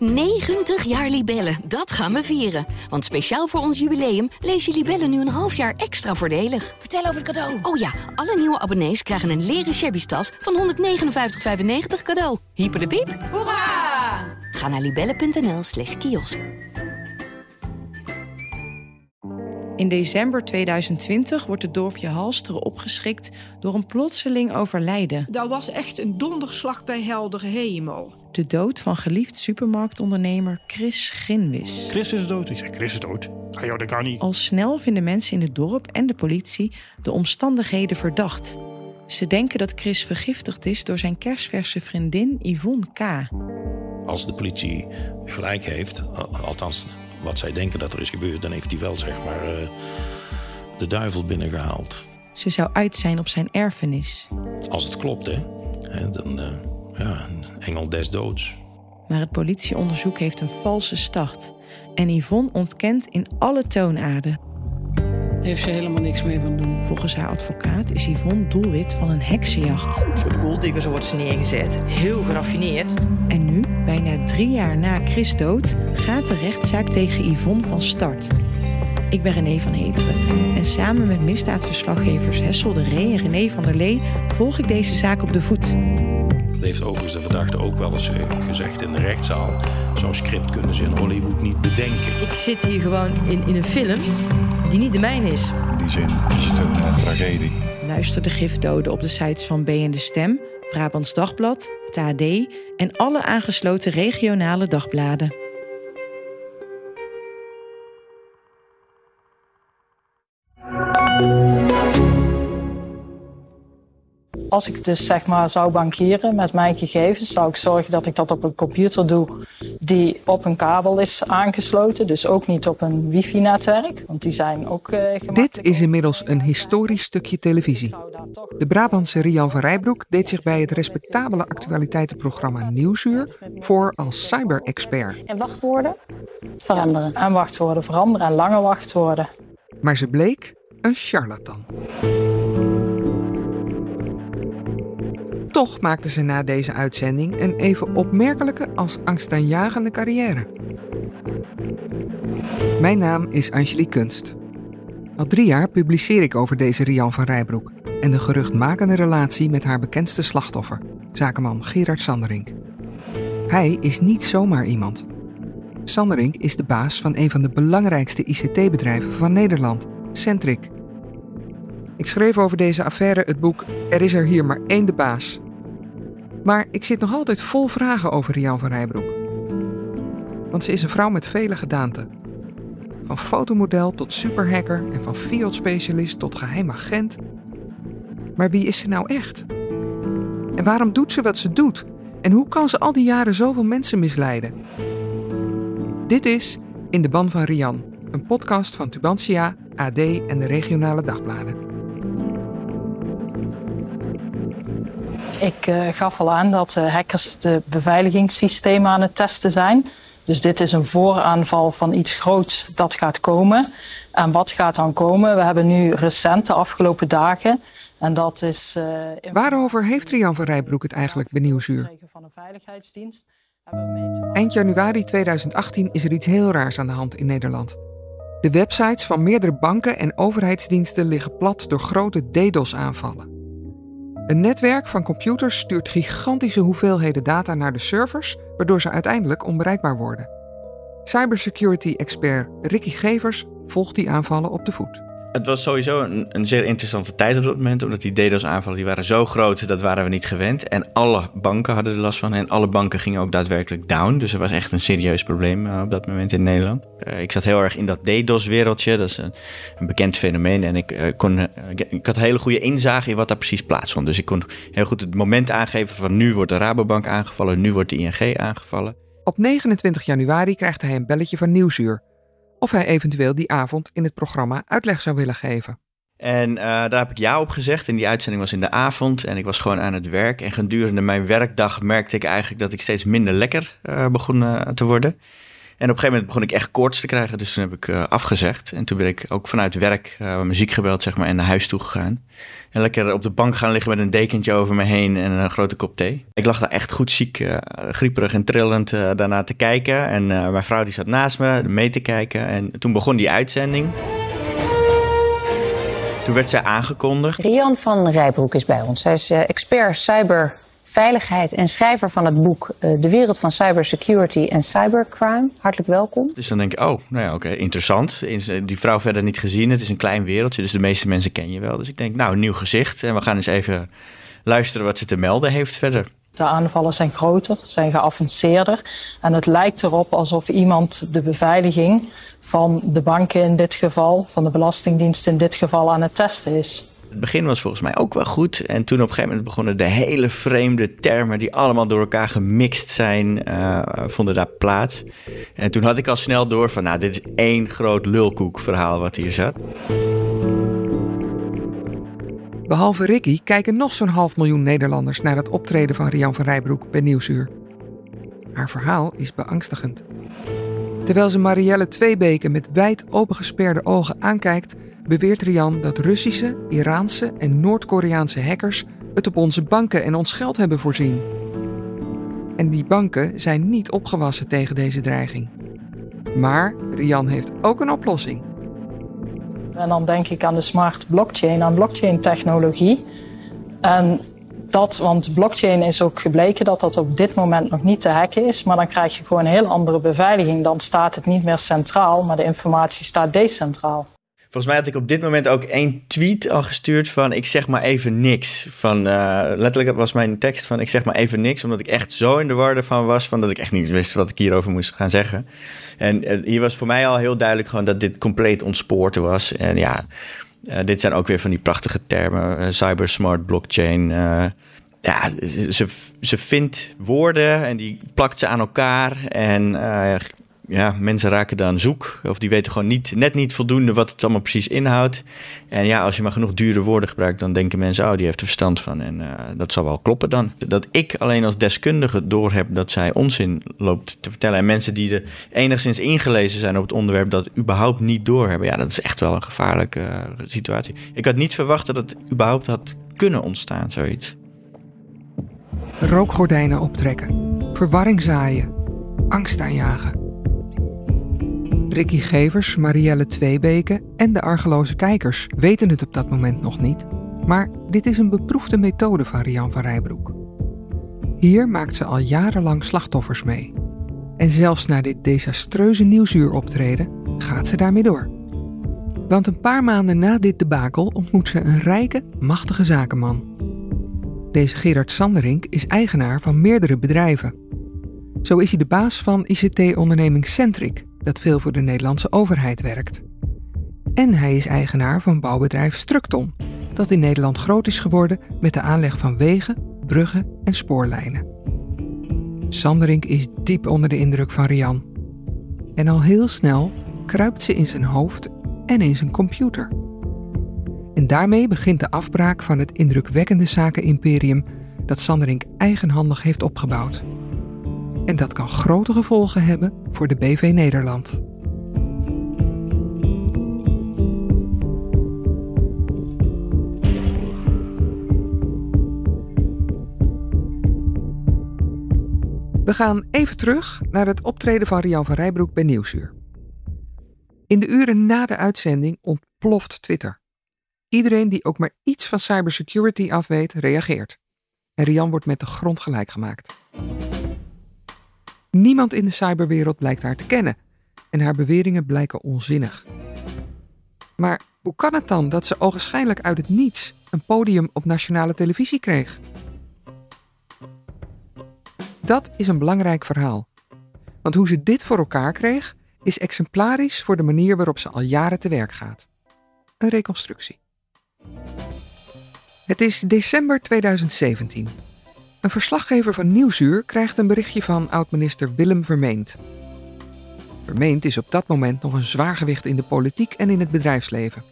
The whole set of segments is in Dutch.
90 jaar Libellen, dat gaan we vieren. Want speciaal voor ons jubileum lees je Libellen nu een half jaar extra voordelig. Vertel over het cadeau. Oh ja, alle nieuwe abonnees krijgen een leren shabby tas van 159,95 cadeau. Hyper de piep. Hoera! Ga naar libellen.nl slash kiosk. In december 2020 wordt het dorpje Halsteren opgeschrikt door een plotseling overlijden. Dat was echt een donderslag bij heldere hemel. De dood van geliefd supermarktondernemer Chris Ginwis. Chris is dood. Ik zeg, Chris is dood. Ah joh, dat kan niet. Al snel vinden mensen in het dorp en de politie de omstandigheden verdacht. Ze denken dat Chris vergiftigd is door zijn kerstverse vriendin Yvonne K. Als de politie gelijk heeft, al- althans wat zij denken dat er is gebeurd, dan heeft hij wel zeg maar eh, de duivel binnengehaald. Ze zou uit zijn op zijn erfenis. Als het klopt, hè, Hè, dan eh, ja, een engel des doods. Maar het politieonderzoek heeft een valse start. En Yvonne ontkent in alle toonaarden. heeft ze helemaal niks mee van doen. Volgens haar advocaat is Yvonne doelwit van een heksenjacht. Een soort golddigger, zo wordt ze neergezet. Heel geraffineerd. En nu, bijna drie jaar na Chris dood, gaat de rechtszaak tegen Yvonne van start. Ik ben René van Heteren en samen met misdaadverslaggevers Hessel de Ree en René van der Lee volg ik deze zaak op de voet. Dat heeft overigens de verdachte ook wel eens eh, gezegd in de rechtszaal. Zo'n script kunnen ze in Hollywood niet bedenken. Ik zit hier gewoon in, in een film die niet de mijne is. In die zin is het een eh, tragedie. Luister de gifdoden op de sites van B en de Stem, Brabants Dagblad, het AD en alle aangesloten regionale dagbladen. Als ik dus zeg maar zou bankieren met mijn gegevens, zou ik zorgen dat ik dat op een computer doe die op een kabel is aangesloten. Dus ook niet op een wifi-netwerk, want die zijn ook gemakkelijk Dit is inmiddels een historisch stukje televisie. De Brabantse Rian van Rijbroek deed zich bij het respectabele actualiteitenprogramma Nieuwsuur voor als cyber-expert. En wachtwoorden veranderen. En wachtwoorden veranderen en lange wachtwoorden. Maar ze bleek een charlatan. Toch maakte ze na deze uitzending een even opmerkelijke als angstaanjagende carrière. Mijn naam is Angelique Kunst. Al drie jaar publiceer ik over deze Rian van Rijbroek en de geruchtmakende relatie met haar bekendste slachtoffer, zakenman Gerard Sanderink. Hij is niet zomaar iemand. Sanderink is de baas van een van de belangrijkste ICT-bedrijven van Nederland, Centric. Ik schreef over deze affaire het boek Er is er hier maar één de baas. Maar ik zit nog altijd vol vragen over Rian van Rijbroek. Want ze is een vrouw met vele gedaanten. Van fotomodel tot superhacker en van field-specialist tot geheim agent. Maar wie is ze nou echt? En waarom doet ze wat ze doet? En hoe kan ze al die jaren zoveel mensen misleiden? Dit is In de Ban van Rian, een podcast van Tubantia, AD en de regionale dagbladen. Ik eh, gaf al aan dat eh, hackers de beveiligingssystemen aan het testen zijn. Dus dit is een vooraanval van iets groots dat gaat komen. En wat gaat dan komen? We hebben nu recent, de afgelopen dagen, en dat is... eh, Waarover heeft Rian van Rijbroek het eigenlijk bij Nieuwsuur? van een veiligheidsdienst. Eind januari 2018 is er iets heel raars aan de hand in Nederland. De websites van meerdere banken en overheidsdiensten liggen plat door grote DDoS-aanvallen. Een netwerk van computers stuurt gigantische hoeveelheden data naar de servers, waardoor ze uiteindelijk onbereikbaar worden. Cybersecurity-expert Ricky Gevers volgt die aanvallen op de voet. Het was sowieso een, een zeer interessante tijd op dat moment, omdat die DDoS-aanvallen die waren zo groot, dat waren we niet gewend. En alle banken hadden er last van en alle banken gingen ook daadwerkelijk down. Dus er was echt een serieus probleem eh, op dat moment in Nederland. Eh, ik zat heel erg in dat DDoS-wereldje, dat is een, bekend fenomeen. En ik, eh, kon, ik had hele goede inzage in wat daar precies plaatsvond. Dus ik kon heel goed het moment aangeven van nu wordt de Rabobank aangevallen, nu wordt de ING aangevallen. Op 29 januari krijgt hij een belletje van Nieuwsuur. Of hij eventueel die avond in het programma uitleg zou willen geven. En eh, daar heb ik ja op gezegd. En die uitzending was in de avond. En ik was gewoon aan het werk. En gedurende mijn werkdag merkte ik eigenlijk dat ik steeds minder lekker eh, begon eh, te worden. En op een gegeven moment begon ik echt koorts te krijgen. Dus toen heb ik uh, afgezegd. En toen ben ik ook vanuit werk uh, muziek gebeld, zeg maar, en naar huis toe gegaan. En lekker op de bank gaan liggen met een dekentje over me heen en een grote kop thee. Ik lag daar echt goed ziek, uh, grieperig en trillend daarna te kijken. En mijn vrouw die zat naast me mee te kijken. En toen begon die uitzending. Toen werd zij aangekondigd. Rian van Rijbroek is bij ons. Zij is expert cyber veiligheid en schrijver van het boek uh, De wereld van cybersecurity en cybercrime. Hartelijk welkom. Dus dan denk ik, oh, nou ja, oké, interessant. Die vrouw verder niet gezien. Het is een klein wereldje, dus de meeste mensen ken je wel. Dus ik denk, nou, een nieuw gezicht. En we gaan eens even luisteren wat ze te melden heeft verder. De aanvallen zijn groter, zijn geavanceerder. En het lijkt erop alsof iemand de beveiliging van de banken in dit geval, van de Belastingdienst in dit geval aan het testen is. Het begin was volgens mij ook wel goed. En toen op een gegeven moment begonnen de hele vreemde termen die allemaal door elkaar gemixt zijn, uh, vonden daar plaats. En toen had ik al snel door van, nou, dit is één groot lulkoekverhaal wat hier zat. Behalve Ricky kijken nog zo'n half miljoen Nederlanders naar het optreden van Rian van Rijbroek bij Nieuwsuur. Haar verhaal is beangstigend. Terwijl ze Marielle Tweebeke met wijd opengesperde ogen aankijkt, beweert Rian dat Russische, Iraanse en Noord-Koreaanse hackers het op onze banken en ons geld hebben voorzien. En die banken zijn niet opgewassen tegen deze dreiging. Maar Rian heeft ook een oplossing. En dan denk ik aan de smart blockchain, aan blockchain-technologie. En dat, want blockchain is ook gebleken dat dat op dit moment nog niet te hacken is. Maar dan krijg je gewoon een heel andere beveiliging. Dan staat het niet meer centraal, maar de informatie staat decentraal. Volgens mij had ik op dit moment ook één tweet al gestuurd van ik zeg maar even niks. Van, uh, letterlijk was mijn tekst van ik zeg maar even niks. Omdat ik echt zo in de war van was van dat ik echt niet wist wat ik hierover moest gaan zeggen. En uh, hier was voor mij al heel duidelijk gewoon dat dit compleet ontspoord was. En ja, uh, dit zijn ook weer van die prachtige termen. cyber smart blockchain. ja, ze, ze vindt woorden en die plakt ze aan elkaar. En ja, mensen raken dan zoek. Of die weten gewoon niet, net niet voldoende wat het allemaal precies inhoudt. En ja, als je maar genoeg dure woorden gebruikt, dan denken mensen, oh, die heeft er verstand van. En uh, dat zal wel kloppen dan. Dat ik alleen als deskundige doorheb dat zij onzin loopt te vertellen. En mensen die er enigszins ingelezen zijn op het onderwerp, dat überhaupt niet doorhebben. Ja, dat is echt wel een gevaarlijke uh, situatie. Ik had niet verwacht dat het überhaupt had kunnen ontstaan, zoiets. Rookgordijnen optrekken, verwarring zaaien, angst aanjagen. Ricky Gevers, Marielle Tweebeke en de argeloze kijkers weten het op dat moment nog niet, maar dit is een beproefde methode van Rian van Rijbroek. Hier maakt ze al jarenlang slachtoffers mee. En zelfs na dit desastreuze nieuwsuur optreden gaat ze daarmee door. Want een paar maanden na dit debakel ontmoet ze een rijke, machtige zakenman. Deze Gerard Sanderink is eigenaar van meerdere bedrijven. Zo is hij de baas van ICT-onderneming Centric, dat veel voor de Nederlandse overheid werkt. En hij is eigenaar van bouwbedrijf Structon, dat in Nederland groot is geworden met de aanleg van wegen, bruggen en spoorlijnen. Sanderink is diep onder de indruk van Rian. En al heel snel kruipt ze in zijn hoofd en in zijn computer. En daarmee begint de afbraak van het indrukwekkende zakenimperium dat Sanderink eigenhandig heeft opgebouwd. En dat kan grote gevolgen hebben voor de BV Nederland. We gaan even terug naar het optreden van Rian van Rijbroek bij Nieuwsuur. In de uren na de uitzending ontploft Twitter. Iedereen die ook maar iets van cybersecurity afweet, reageert. En Rian wordt met de grond gelijk gemaakt. Niemand in de cyberwereld blijkt haar te kennen en haar beweringen blijken onzinnig. Maar hoe kan het dan dat ze ogenschijnlijk uit het niets een podium op nationale televisie kreeg? Dat is een belangrijk verhaal. Want hoe ze dit voor elkaar kreeg, is exemplarisch voor de manier waarop ze al jaren te werk gaat. Een reconstructie. Het is december 2017. Een verslaggever van Nieuwsuur krijgt een berichtje van oud-minister Willem Vermeend. Vermeend is op dat moment nog een zwaargewicht in de politiek en in het bedrijfsleven.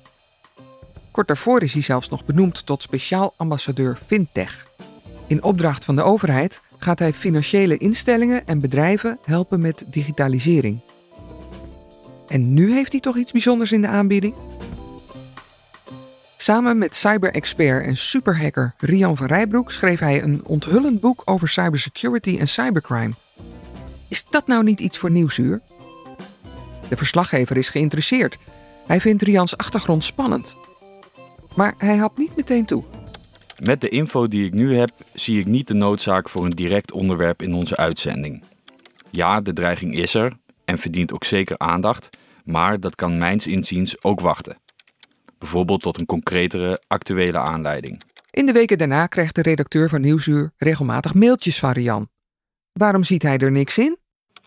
Kort daarvoor is hij zelfs nog benoemd tot speciaal ambassadeur Fintech. In opdracht van de overheid gaat hij financiële instellingen en bedrijven helpen met digitalisering En nu heeft hij toch iets bijzonders in de aanbieding? Samen met cyber-expert en superhacker Rian van Rijbroek schreef hij een onthullend boek over cybersecurity en cybercrime. Is dat nou niet iets voor Nieuwsuur? De verslaggever is geïnteresseerd. Hij vindt Rians achtergrond spannend. Maar hij hapt niet meteen toe. Met de info die ik nu heb, zie ik niet de noodzaak voor een direct onderwerp in onze uitzending. Ja, de dreiging is er en verdient ook zeker aandacht, maar dat kan mijns inziens ook wachten. Bijvoorbeeld tot een concretere, actuele aanleiding. In de weken daarna krijgt de redacteur van Nieuwsuur regelmatig mailtjes van Rian. Waarom ziet hij er niks in?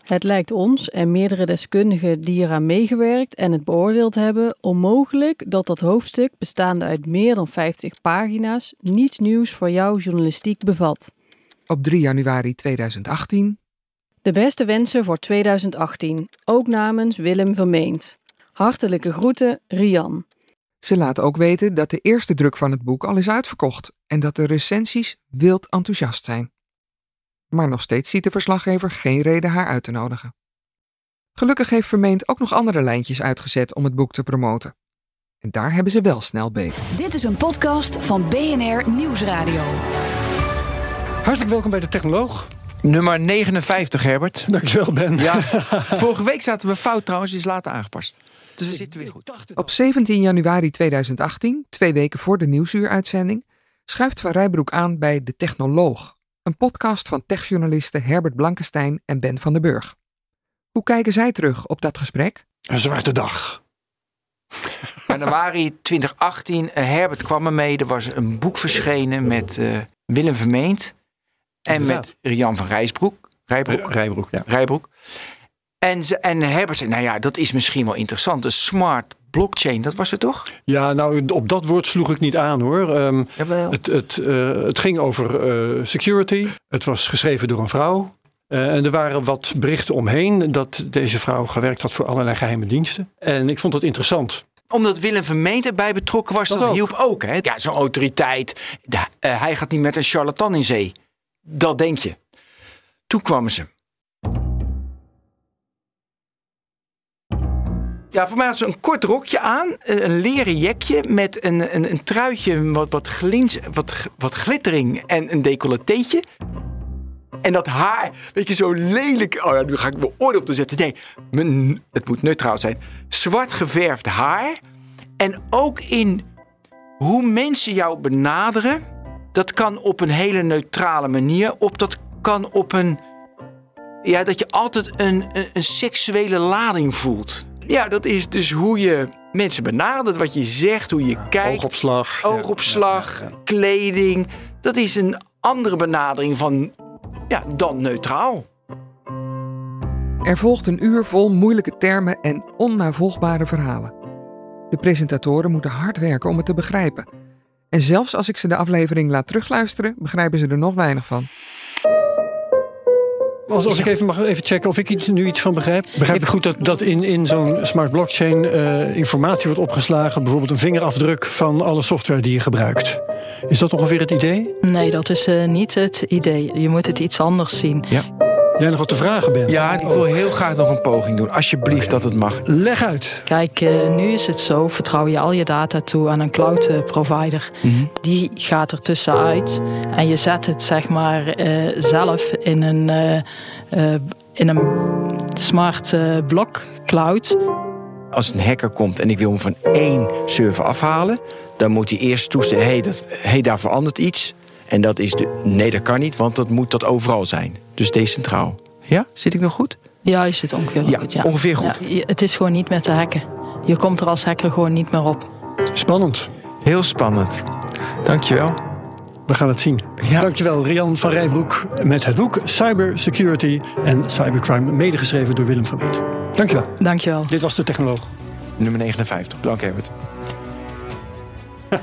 Het lijkt ons en meerdere deskundigen die eraan meegewerkt en het beoordeeld hebben onmogelijk dat dat hoofdstuk, bestaande uit meer dan 50 pagina's, niets nieuws voor jouw journalistiek bevat. Op 3 januari 2018. De beste wensen voor 2018, ook namens Willem Vermeend. Hartelijke groeten, Rian. Ze laat ook weten dat de eerste druk van het boek al is uitverkocht en dat de recensies wild enthousiast zijn. Maar nog steeds ziet de verslaggever geen reden haar uit te nodigen. Gelukkig heeft Vermeend ook nog andere lijntjes uitgezet om het boek te promoten. En daar hebben ze wel snel beter. Dit is een podcast van BNR Nieuwsradio. Hartelijk welkom bij de Technoloog. Nummer 59, Herbert. Dankjewel, Ben. Ja, vorige week zaten we fout trouwens, is later aangepast. Dus we zitten weer goed. Op 17 januari 2018, twee weken voor de Nieuwsuur-uitzending, schuift Van Rijbroek aan bij De Technoloog, een podcast van techjournalisten Herbert Blankenstein en Ben van den Burg. Hoe kijken zij terug op dat gesprek? Een zwarte dag. Januari 2018, uh, Herbert kwam er mee. Er was een boek verschenen met uh, Willem Vermeend en Inderdaad. met Jan van Rijsbroek. Rijbroek. Rijbroek, ja. Rijbroek. En, ze, en Herbert zei, nou ja, dat is misschien wel interessant. De smart blockchain, dat was het toch? Ja, nou, op dat woord sloeg ik niet aan hoor. Um, het, het, uh, het ging over uh, security. Het was geschreven door een vrouw. Uh, en er waren wat berichten omheen dat deze vrouw gewerkt had voor allerlei geheime diensten. En ik vond het interessant. Omdat Willem Vermeent erbij betrokken was, dat, dat ook. hielp ook. Hè? Ja, zo'n autoriteit. Hij gaat niet met een charlatan in zee. Dat denk je. Toen kwamen ze. Ja, voor mij had ze een kort rokje aan, een leren jekje met een, een, een truitje wat, wat, glins, wat, wat glittering en een decolleteetje. En dat haar, weet je, zo lelijk. Oh ja, nu ga ik mijn oordeel op te zetten. Nee, het moet neutraal zijn. Zwart geverfd haar. En ook in hoe mensen jou benaderen. Dat kan op een hele neutrale manier. Op dat kan op een. Ja, dat je altijd een, een seksuele lading voelt. Ja, dat is dus hoe je mensen benadert, wat je zegt, hoe je kijkt. Oogopslag. Oogopslag, ja, ja, ja. kleding. Dat is een andere benadering van, ja, dan neutraal. Er volgt een uur vol moeilijke termen en onnavolgbare verhalen. De presentatoren moeten hard werken om het te begrijpen. En zelfs als ik ze de aflevering laat terugluisteren, begrijpen ze er nog weinig van. Als, als ik even mag even checken of ik iets, nu iets van begrijp. Begrijp ik goed dat, dat in, in zo'n smart blockchain uh, informatie wordt opgeslagen, bijvoorbeeld een vingerafdruk van alle software die je gebruikt? Is dat ongeveer het idee? Nee, dat is uh, niet het idee. Je moet het iets anders zien. Ja. Jij nog wat te vragen bent? Ja, ik wil heel graag nog een poging doen. Alsjeblieft dat het mag. Leg uit. Kijk, uh, nu is het zo. Vertrouw je al je data toe aan een cloud uh, provider. Mm -hmm. Die gaat er tussenuit. En je zet het zeg maar uh, zelf in een, in een smart block cloud. Als een hacker komt en ik wil hem van één server afhalen... dan moet hij eerst toestemmen. Hé, hey, hey, daar verandert iets. En dat is de. Nee, dat kan niet, want dat moet dat overal zijn. Dus decentraal. Ja, zit ik nog goed? Ja, je zit ongeveer ja, goed. Ja, ongeveer goed. Ja, het is gewoon niet meer te hacken. Je komt er als hacker gewoon niet meer op. Spannend. Heel spannend. Dankjewel. We gaan het zien. Ja. Dankjewel, Rian van Rijbroek. Met het boek Cyber Security en Cybercrime, medegeschreven door Willem van Meet. Dankjewel. Dankjewel. Dit was de Technoloog. Nummer 59. Dank, Herbert.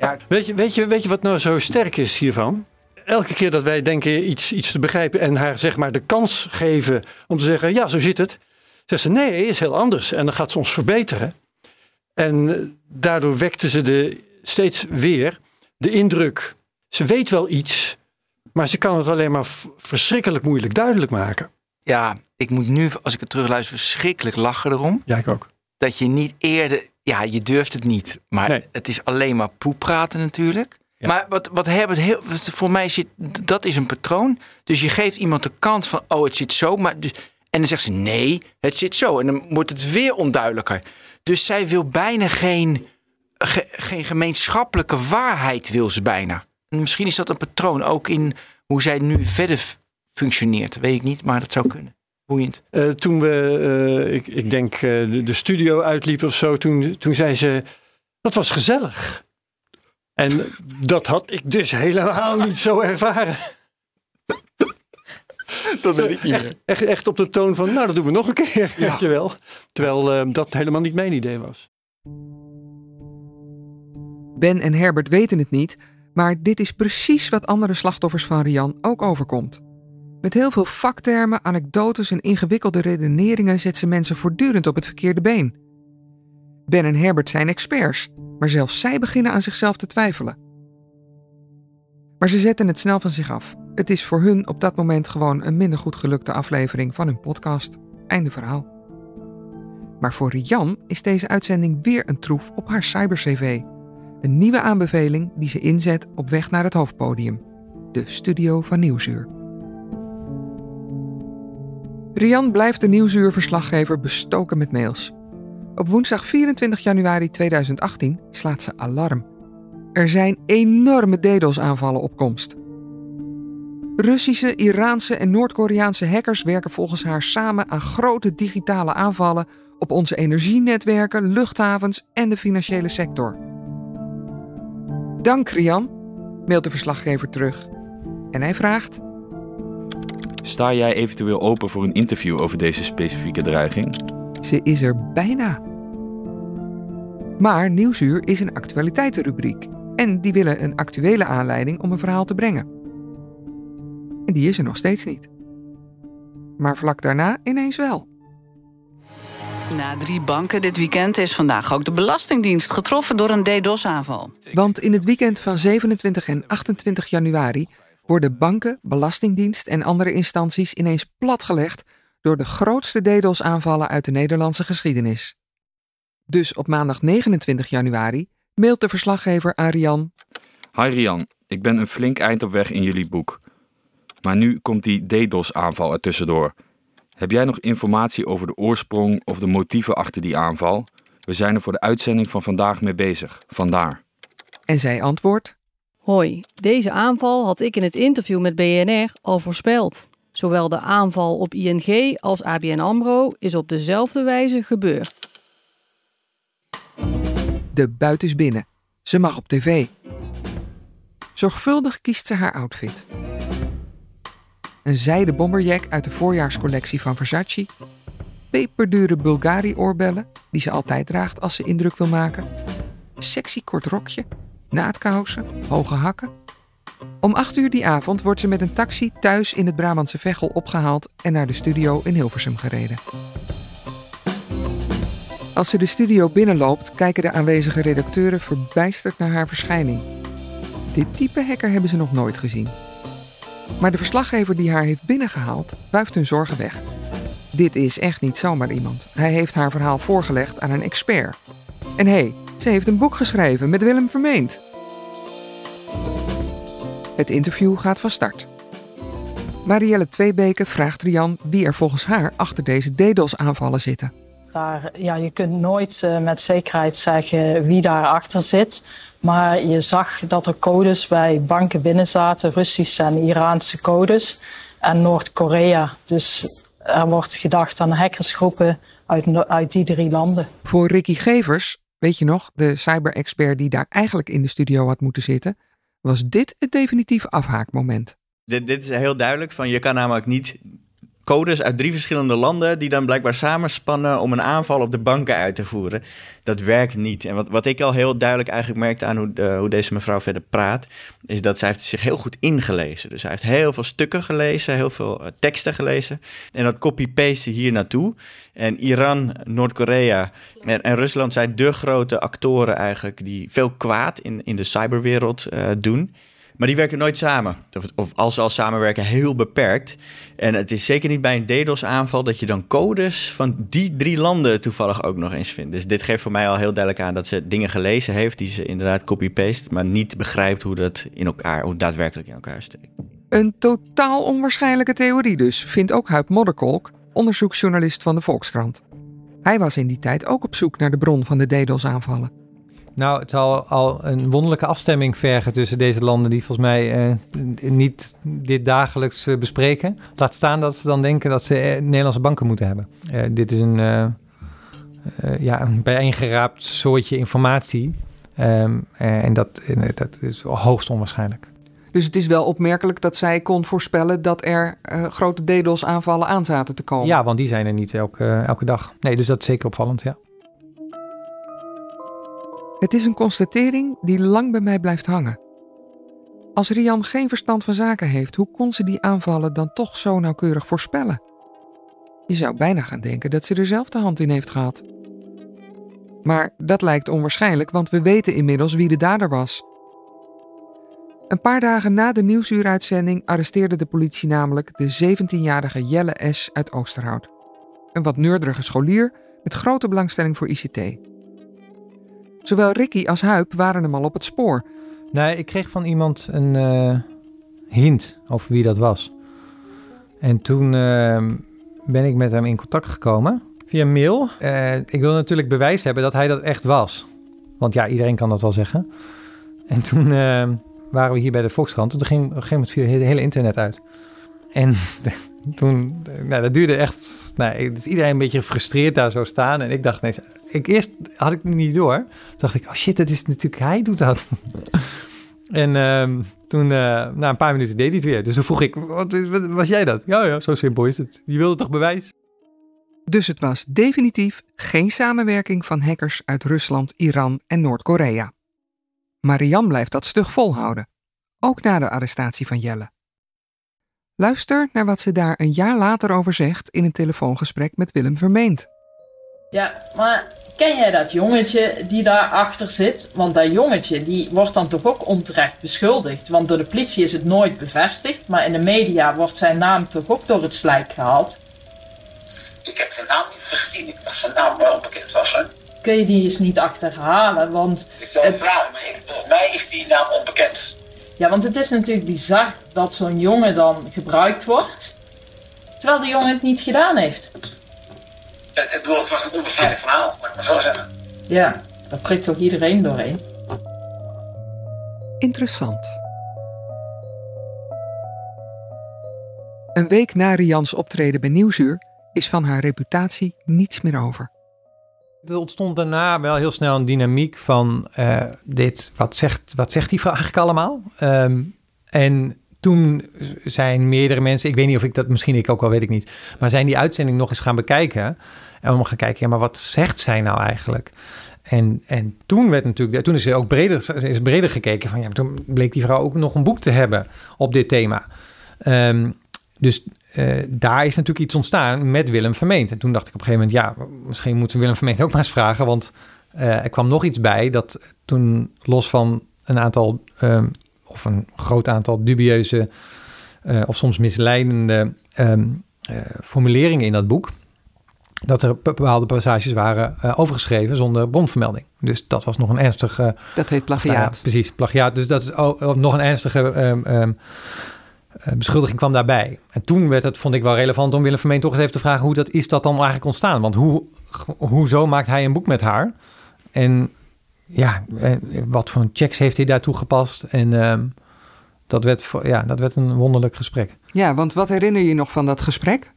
ja. weet, je, weet, je, weet je wat nou zo sterk is hiervan? Elke keer dat wij denken iets, iets te begrijpen en haar zeg maar de kans geven om te zeggen, ja, zo zit het. Zegt ze, nee, is heel anders. En dan gaat ze ons verbeteren. En daardoor wekte ze de, steeds weer de indruk, ze weet wel iets, maar ze kan het alleen maar verschrikkelijk moeilijk duidelijk maken. Ja, ik moet nu, als ik het terugluister, verschrikkelijk lachen erom. Ja, ik ook. Dat je niet eerder, ja, je durft het niet. Maar het is alleen maar poep praten natuurlijk. Maar wat, wat Herbert heel, voor mij zit, dat is een patroon. Dus je geeft iemand de kans van, oh, het zit zo. Maar dus, en dan zegt ze, nee, het zit zo. En dan wordt het weer onduidelijker. Dus zij wil bijna geen, geen gemeenschappelijke waarheid, wil ze bijna. En misschien is dat een patroon ook in hoe zij nu verder functioneert. Weet ik niet, maar dat zou kunnen. Boeiend. Uh, toen we, uh, ik, ik denk, uh, de, de, studio uitliepen of zo, toen, toen zei ze, dat was gezellig. En dat had ik dus helemaal niet zo ervaren. Dat weet ik niet echt, echt, echt, op de toon van, nou dat doen we nog een keer, ja. weet je wel. Terwijl dat helemaal niet mijn idee was. Ben en Herbert weten het niet, maar dit is precies wat andere slachtoffers van Rian ook overkomt. Met heel veel vaktermen, anekdotes en ingewikkelde redeneringen zet ze mensen voortdurend op het verkeerde been. Ben en Herbert zijn experts, maar zelfs zij beginnen aan zichzelf te twijfelen. Maar ze zetten het snel van zich af. Het is voor hun op dat moment gewoon een minder goed gelukte aflevering van hun podcast. Einde verhaal. Maar voor Rian is deze uitzending weer een troef op haar cyber-CV. Een nieuwe aanbeveling die ze inzet op weg naar het hoofdpodium. De studio van Nieuwsuur. Rian blijft de Nieuwsuur-verslaggever bestoken met mails. Op woensdag 24 januari 2018 slaat ze alarm. Er zijn enorme DDoS-aanvallen op komst. Russische, Iraanse en Noord-Koreaanse hackers werken volgens haar samen aan grote digitale aanvallen op onze energienetwerken, luchthavens en de financiële sector. Dank, Rian, mailt de verslaggever terug. En hij vraagt: Sta jij eventueel open voor een interview over deze specifieke dreiging? Ze is er bijna. Maar Nieuwsuur is een actualiteitenrubriek. En die willen een actuele aanleiding om een verhaal te brengen. En die is er nog steeds niet. Maar vlak daarna ineens wel. Na drie banken dit weekend is vandaag ook de Belastingdienst getroffen door een DDoS-aanval. Want in het weekend van 27 en 28 januari worden banken, Belastingdienst en andere instanties ineens platgelegd door de grootste DDoS-aanvallen uit de Nederlandse geschiedenis. Dus op maandag 29 januari mailt de verslaggever Arian. Hi Rian, ik ben een flink eind op weg in jullie boek. Maar nu komt die DDoS-aanval er tussendoor. Heb jij nog informatie over de oorsprong of de motieven achter die aanval? We zijn er voor de uitzending van vandaag mee bezig. Vandaar. En zij antwoordt: Hoi, deze aanval had ik in het interview met BNR al voorspeld. Zowel de aanval op ING als ABN Amro is op dezelfde wijze gebeurd. De buit is binnen. Ze mag op tv. Zorgvuldig kiest ze haar outfit. Een zijden bomberjack uit de voorjaarscollectie van Versace. Peperdure Bulgari-oorbellen, die ze altijd draagt als ze indruk wil maken. Sexy kort rokje, naadkousen, hoge hakken. Om acht uur die avond wordt ze met een taxi thuis in het Brabantse Veghel opgehaald en naar de studio in Hilversum gereden. Als ze de studio binnenloopt, kijken de aanwezige redacteuren verbijsterd naar haar verschijning. Dit type hacker hebben ze nog nooit gezien. Maar de verslaggever die haar heeft binnengehaald, wuift hun zorgen weg. Dit is echt niet zomaar iemand. Hij heeft haar verhaal voorgelegd aan een expert. En hé, hey, ze heeft een boek geschreven met Willem Vermeend. Het interview gaat van start. Marielle Tweebeke vraagt Rian wie er volgens haar achter deze DDoS-aanvallen zitten. Daar, ja, je kunt nooit uh, met zekerheid zeggen wie daarachter zit. Maar je zag dat er codes bij banken binnen zaten, Russische en Iraanse codes. En Noord-Korea. Dus er wordt gedacht aan hackersgroepen uit, uit die drie landen. Voor Ricky Gevers, weet je nog, de cyber-expert die daar eigenlijk in de studio had moeten zitten, was dit het definitieve afhaakmoment. Dit, dit is heel duidelijk van je kan namelijk niet codes uit drie verschillende landen die dan blijkbaar samenspannen om een aanval op de banken uit te voeren. Dat werkt niet. En wat, wat ik al heel duidelijk eigenlijk merkte aan hoe, hoe deze mevrouw verder praat, is dat zij heeft zich heel goed ingelezen. Dus zij heeft heel veel stukken gelezen, heel veel uh, teksten gelezen. En dat copy-paste hier naartoe. En Iran, Noord-Korea en, en, Rusland zijn de grote actoren eigenlijk die veel kwaad in, in de cyberwereld uh, doen. Maar die werken nooit samen. Of, als ze al samenwerken, heel beperkt. En het is zeker niet bij een DDoS-aanval dat je dan codes van die drie landen toevallig ook nog eens vindt. Dus dit geeft voor mij al heel duidelijk aan dat ze dingen gelezen heeft die ze inderdaad copy-paste, maar niet begrijpt hoe dat in elkaar, hoe daadwerkelijk in elkaar steekt. Een totaal onwaarschijnlijke theorie dus, vindt ook Huip Modderkolk, onderzoeksjournalist van de Volkskrant. Hij was in die tijd ook op zoek naar de bron van de DDoS-aanvallen. Nou, het zal al een wonderlijke afstemming vergen tussen deze landen die volgens mij uh, niet dit dagelijks uh, bespreken. Laat staan dat ze dan denken dat ze uh, Nederlandse banken moeten hebben. dit is een, ja, een bijeengeraapt soortje informatie. Um, en dat, dat is hoogst onwaarschijnlijk. Dus het is wel opmerkelijk dat zij kon voorspellen dat er grote DDoS-aanvallen aan zaten te komen. Ja, want die zijn er niet elke, elke dag. Nee, dus dat is zeker opvallend, ja. Het is een constatering die lang bij mij blijft hangen. Als Rian geen verstand van zaken heeft, hoe kon ze die aanvallen dan toch zo nauwkeurig voorspellen? Je zou bijna gaan denken dat ze er zelf de hand in heeft gehad. Maar dat lijkt onwaarschijnlijk, want we weten inmiddels wie de dader was. Een paar dagen na de nieuwsuuruitzending arresteerde de politie namelijk de 17-jarige Jelle S. uit Oosterhout. Een wat neurderige scholier met grote belangstelling voor ICT. Zowel Ricky als Huip waren hem al op het spoor. Nee, ik kreeg van iemand een uh, hint over wie dat was. En toen uh, ben ik met hem in contact gekomen via mail. Uh, ik wil natuurlijk bewijs hebben dat hij dat echt was. Want ja, iedereen kan dat wel zeggen. En toen waren we hier bij de Volkskrant. En toen ging op een gegeven moment viel het hele internet uit. En toen, nou, dat duurde echt, nou, iedereen een beetje gefrustreerd daar zo staan. En ik dacht, nee, ik, eerst had ik het niet door. Toen dacht ik, oh shit, dat is natuurlijk, hij doet dat. en um, toen, uh, na een paar minuten deed hij het weer. Dus toen vroeg ik, wat, wat, was jij dat? Ja, ja, zo simpel is het. Je wilde toch bewijs? Dus het was definitief geen samenwerking van hackers uit Rusland, Iran en Noord-Korea. Marianne blijft dat stug volhouden, ook na de arrestatie van Jelle. Luister naar wat ze daar een jaar later over zegt in een telefoongesprek met Willem Vermeend. Ja, maar ken jij dat jongetje die daarachter zit? Want dat jongetje die wordt dan toch ook onterecht beschuldigd. Want door de politie is het nooit bevestigd. Maar in de media wordt zijn naam toch ook door het slijk gehaald. Ik heb de naam niet gezien. Ik dacht zijn naam wel bekend was. Hè? Kun je die eens niet achterhalen? Want ik wil het vragen, maar ik, volgens mij is die naam onbekend. Ja, want het is natuurlijk bizar dat zo'n jongen dan gebruikt wordt, terwijl de jongen het niet gedaan heeft. Het, het was een onwaarschijnlijk verhaal, laat ik maar zo zeggen. Ja, dat prikt toch iedereen doorheen. Interessant. Een week na Rians optreden bij Nieuwsuur is van haar reputatie niets meer over. Er ontstond daarna wel heel snel een dynamiek van uh, dit, wat zegt, wat zegt die vrouw eigenlijk allemaal? Um, en toen zijn meerdere mensen, ik weet niet of ik dat, misschien ik ook wel, weet ik niet, maar zijn die uitzending nog eens gaan bekijken. En we gaan kijken, ja, maar wat zegt zij nou eigenlijk? En, en toen werd natuurlijk, toen is er ook breder, is breder gekeken van, ja, toen bleek die vrouw ook nog een boek te hebben op dit thema. Um, dus uh, daar is natuurlijk iets ontstaan met Willem Vermeend. En toen dacht ik op een gegeven moment, ja, misschien moeten we Willem Vermeend ook maar eens vragen. Want uh, er kwam nog iets bij dat toen los van een aantal, um, of een groot aantal dubieuze uh, of soms misleidende um, formuleringen in dat boek, dat er bepaalde passages waren uh, overgeschreven zonder bronvermelding. Dus dat was nog een ernstige... Dat heet plagiaat. Nou ja, precies, plagiaat. Dus dat is ook, nog een ernstige um, um, uh, beschuldiging kwam daarbij. En toen werd het, vond ik wel relevant om Willem Vermeen toch eens even te vragen... hoe dat is dat dan eigenlijk ontstaan? Want hoe, hoezo maakt hij een boek met haar? En ja, wat voor checks heeft hij daar toegepast? En uh, dat, werd, ja, dat werd een wonderlijk gesprek. Ja, want wat herinner je nog van dat gesprek?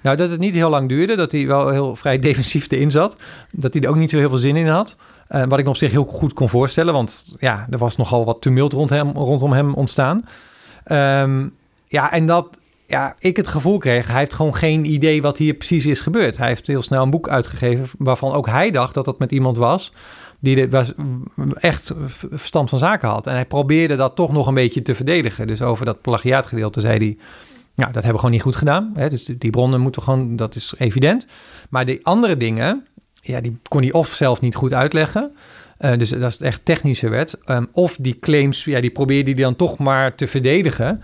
Nou, dat het niet heel lang duurde. Dat hij wel heel vrij defensief erin zat. Dat hij er ook niet zo heel veel zin in had. Uh, wat ik me op zich heel goed kon voorstellen. Want ja, er was nogal wat tumult rond hem, rondom hem ontstaan. Um, ja, en dat ja, ik het gevoel kreeg, hij heeft gewoon geen idee wat hier precies is gebeurd. Hij heeft heel snel een boek uitgegeven waarvan ook hij dacht dat dat met iemand was die was echt verstand van zaken had. En hij probeerde dat toch nog een beetje te verdedigen. Dus over dat plagiaatgedeelte zei hij, ja, dat hebben we gewoon niet goed gedaan. Hè? Dus die bronnen moeten gewoon, dat is evident. Maar die andere dingen, ja, die kon hij of zelf niet goed uitleggen. Uh, dus dat is echt technische wet. Um, of die claims, ja, die probeerde hij dan toch maar te verdedigen.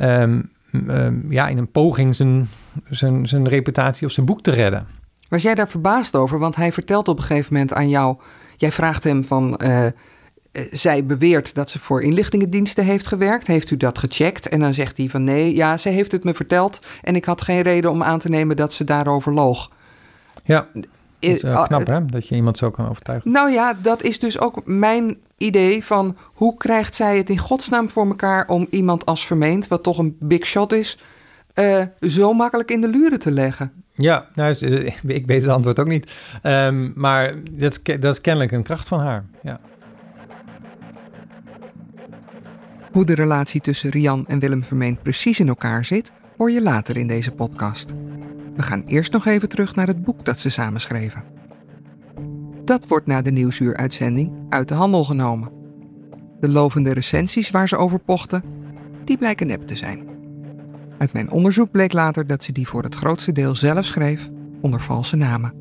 Um, um, ja, in een poging zijn, zijn, zijn reputatie of zijn boek te redden. Was jij daar verbaasd over? Want hij vertelt op een gegeven moment aan jou... Jij vraagt hem van... Uh, zij beweert dat ze voor inlichtingendiensten heeft gewerkt. Heeft u dat gecheckt? En dan zegt hij van nee, ja, ze heeft het me verteld. En ik had geen reden om aan te nemen dat ze daarover loog. Ja, is uh, knap hè, dat je iemand zo kan overtuigen. Nou ja, dat is dus ook mijn idee van... hoe krijgt zij het in godsnaam voor elkaar om iemand als vermeend... wat toch een big shot is, uh, zo makkelijk in de luren te leggen? Ja, nou, ik weet het antwoord ook niet. Um, maar dat, dat is kennelijk een kracht van haar, ja. Hoe de relatie tussen Rian en Willem Vermeend precies in elkaar zit, hoor je later in deze podcast. We gaan eerst nog even terug naar het boek dat ze samen schreven. Dat wordt na de nieuwsuuruitzending uit de handel genomen. De lovende recensies waar ze over pochten, die blijken nep te zijn. Uit mijn onderzoek bleek later dat ze die voor het grootste deel zelf schreef onder valse namen.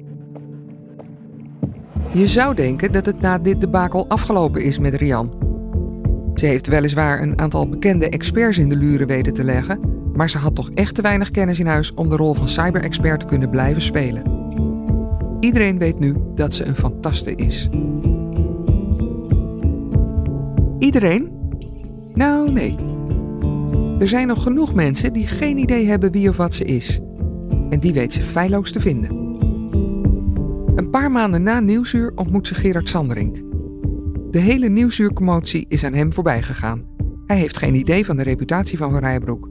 Je zou denken dat het na dit debakel afgelopen is met Rian. Ze heeft weliswaar een aantal bekende experts in de luren weten te leggen, maar ze had toch echt te weinig kennis in huis om de rol van cyber-expert te kunnen blijven spelen. Iedereen weet nu dat ze een fantaste is. Iedereen? Nou, nee. Er zijn nog genoeg mensen die geen idee hebben wie of wat ze is. En die weet ze feilloos te vinden. Een paar maanden na Nieuwsuur ontmoet ze Gerard Sanderink. De hele Nieuwsuurcommotie is aan hem voorbij gegaan. Hij heeft geen idee van de reputatie van Van Rijbroek.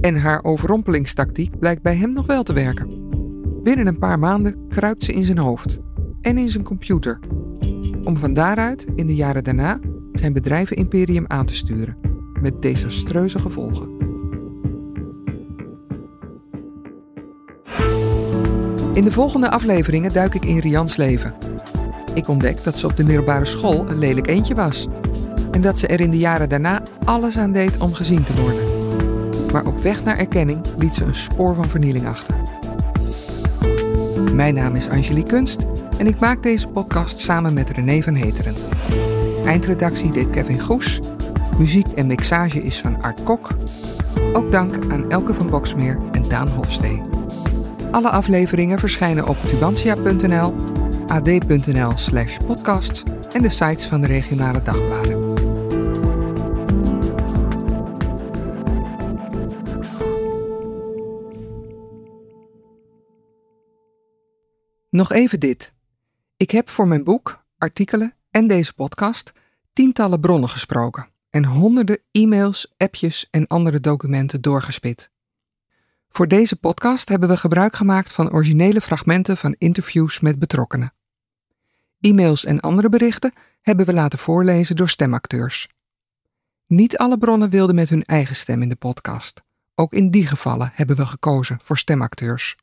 En haar overrompelingstactiek blijkt bij hem nog wel te werken. Binnen een paar maanden kruipt ze in zijn hoofd en in zijn computer. Om van daaruit in de jaren daarna zijn bedrijvenimperium aan te sturen. Met desastreuze gevolgen. In de volgende afleveringen duik ik in Rians leven. Ik ontdek dat ze op de middelbare school een lelijk eentje was. En dat ze er in de jaren daarna alles aan deed om gezien te worden. Maar op weg naar erkenning liet ze een spoor van vernieling achter. Mijn naam is Angelique Kunst en ik maak deze podcast samen met René van Heteren. Eindredactie deed Kevin Goes. Muziek en mixage is van Art Kok. Ook dank aan Elke van Boksmeer en Daan Hofstee. Alle afleveringen verschijnen op tubantia.nl, ad.nl slash podcast en de sites van de regionale dagbladen. Nog even dit. Ik heb voor mijn boek, artikelen en deze podcast tientallen bronnen gesproken en honderden e-mails, appjes en andere documenten doorgespit. Voor deze podcast hebben we gebruik gemaakt van originele fragmenten van interviews met betrokkenen. E-mails en andere berichten hebben we laten voorlezen door stemacteurs. Niet alle bronnen wilden met hun eigen stem in de podcast. Ook in die gevallen hebben we gekozen voor stemacteurs.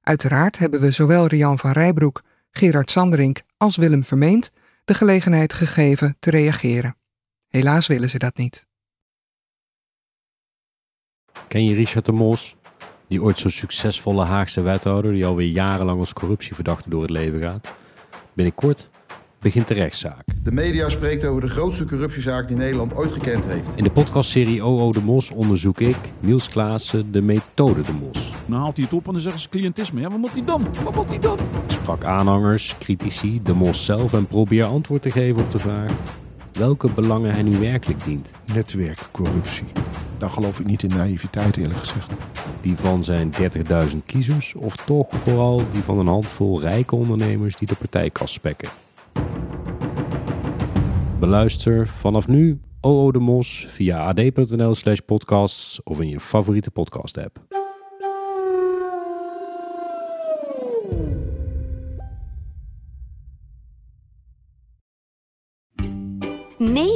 Uiteraard hebben we zowel Rian van Rijbroek, Gerard Sanderink als Willem Vermeend de gelegenheid gegeven te reageren. Helaas willen ze dat niet. Ken je Richard de Mos? Die ooit zo'n succesvolle Haagse wethouder die alweer jarenlang als corruptieverdachte door het leven gaat? Binnenkort begint de rechtszaak. De media spreekt over de grootste corruptiezaak die Nederland ooit gekend heeft. In de podcastserie OO de Mos onderzoek ik, Niels Klaassen, de methode de Mos. Dan haalt hij het op en dan zeggen ze cliëntisme. Ja, wat moet hij dan? Wat moet hij dan? Ik sprak aanhangers, critici, de Mos zelf en probeer antwoord te geven op de vraag welke belangen hij nu werkelijk dient. Netwerkcorruptie. Daar geloof ik niet in naïviteit eerlijk gezegd. Die van zijn 30.000 kiezers of toch vooral die van een handvol rijke ondernemers die de partijkas spekken. Beluister vanaf nu OO de Mos via ad.nl slash podcasts of in je favoriete podcast app.